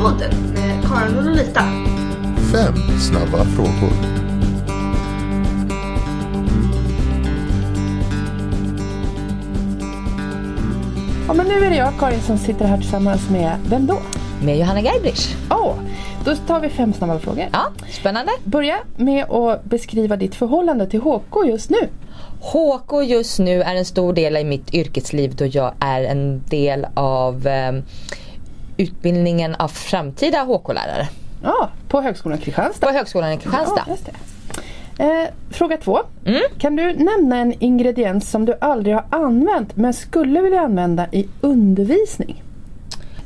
podden med Karin och Lolita. Fem snabba frågor. Ja, men nu är det jag, Karin, som sitter här tillsammans med, vem då? Med Johanna Geibrich. Oh, då tar vi fem snabba frågor. Ja, spännande. Börja med att beskriva ditt förhållande till HK just nu. HK just nu är en stor del i mitt yrkesliv då jag är en del av eh, utbildningen av framtida HK-lärare Ja, på Högskolan Kristianstad. på Högskolan i Kristianstad. Ja. Eh, fråga två. Kan du nämna en ingrediens som du aldrig har använt men skulle vilja använda i undervisning?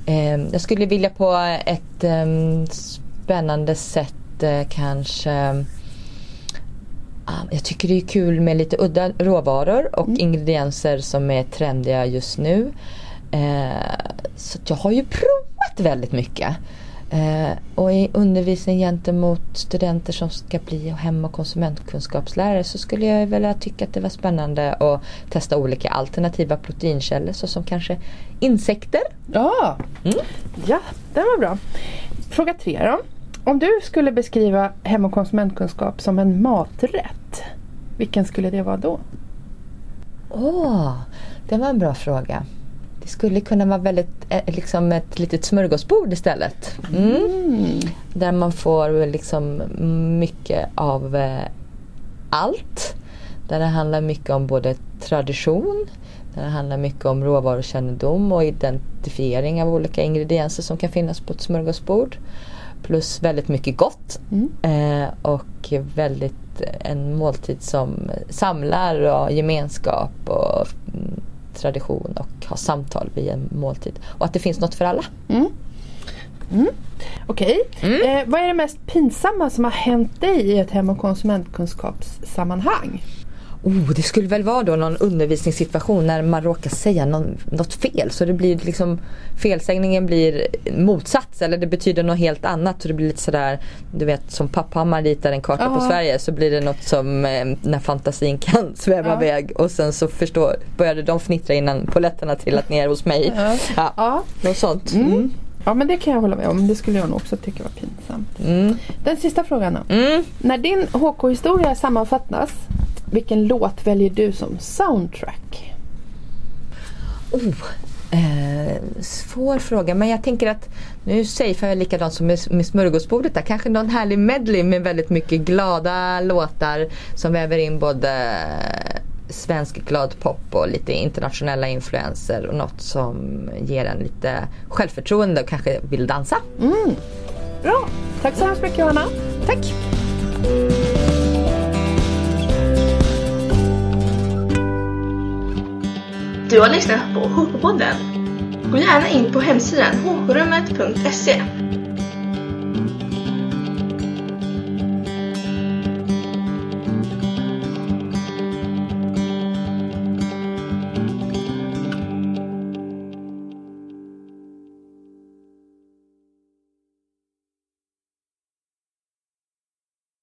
Eh, jag skulle vilja på ett eh, spännande sätt eh, kanske ah, jag tycker det är kul med lite udda råvaror och ingredienser som är trendiga just nu. Eh, så jag har ju provat väldigt mycket. Eh, och i undervisning gentemot studenter som ska bli hem och konsumentkunskapslärare så skulle jag vilja tycka att det var spännande att testa olika alternativa proteinkällor såsom kanske insekter. Ja, ja det var bra. Fråga tre då. Om du skulle beskriva hem och konsumentkunskap som en maträtt, vilken skulle det vara då? Åh, det var en bra fråga. Det skulle kunna vara väldigt, eh, liksom ett litet smörgåsbord istället. Mm. Där man får liksom mycket av eh, allt. Där det handlar mycket om både tradition, där det handlar mycket om råvarukännedom och identifiering av olika ingredienser som kan finnas på ett smörgåsbord. Plus väldigt mycket gott. Eh, och väldigt en måltid som samlar och gemenskap och mm, tradition och ha samtal vid en måltid. Och att det finns något för alla. Okej. Eh, vad är det mest pinsamma som har hänt dig i ett hem och konsumentkunskapssammanhang? Oh, det skulle väl vara då någon undervisningssituation när man råkar säga någon, något fel. Så det blir liksom felsägningen blir motsats eller det betyder något helt annat. Så det blir lite sådär, du vet som Papphammar ritar en karta på Ja. Sverige så blir det något som eh, när fantasin kan sväva Ja. iväg. Och sen så förstår, började de fnittra innan polletterna trillat ner hos mig. Ja. Ja, Ja. något sånt. Mm. ja, men det kan jag hålla med om. Det skulle jag nog också tycka var pinsamt. Mm. Den sista frågan då. Mm. När din HK-historia sammanfattas, vilken låt väljer du som soundtrack? Oh, eh, svår fråga men jag tänker att nu säger jag likadant som med, smörgåsbordet där. Kanske någon härlig medley med väldigt mycket glada låtar som väver in både svensk glad pop och lite internationella influenser och något som ger en lite självförtroende och kanske vill dansa. Bra! Tack så hemskt mycket Johanna. Tack! Du har lyssnat på HK-podden. Gå gärna in på hemsidan hkrummet.se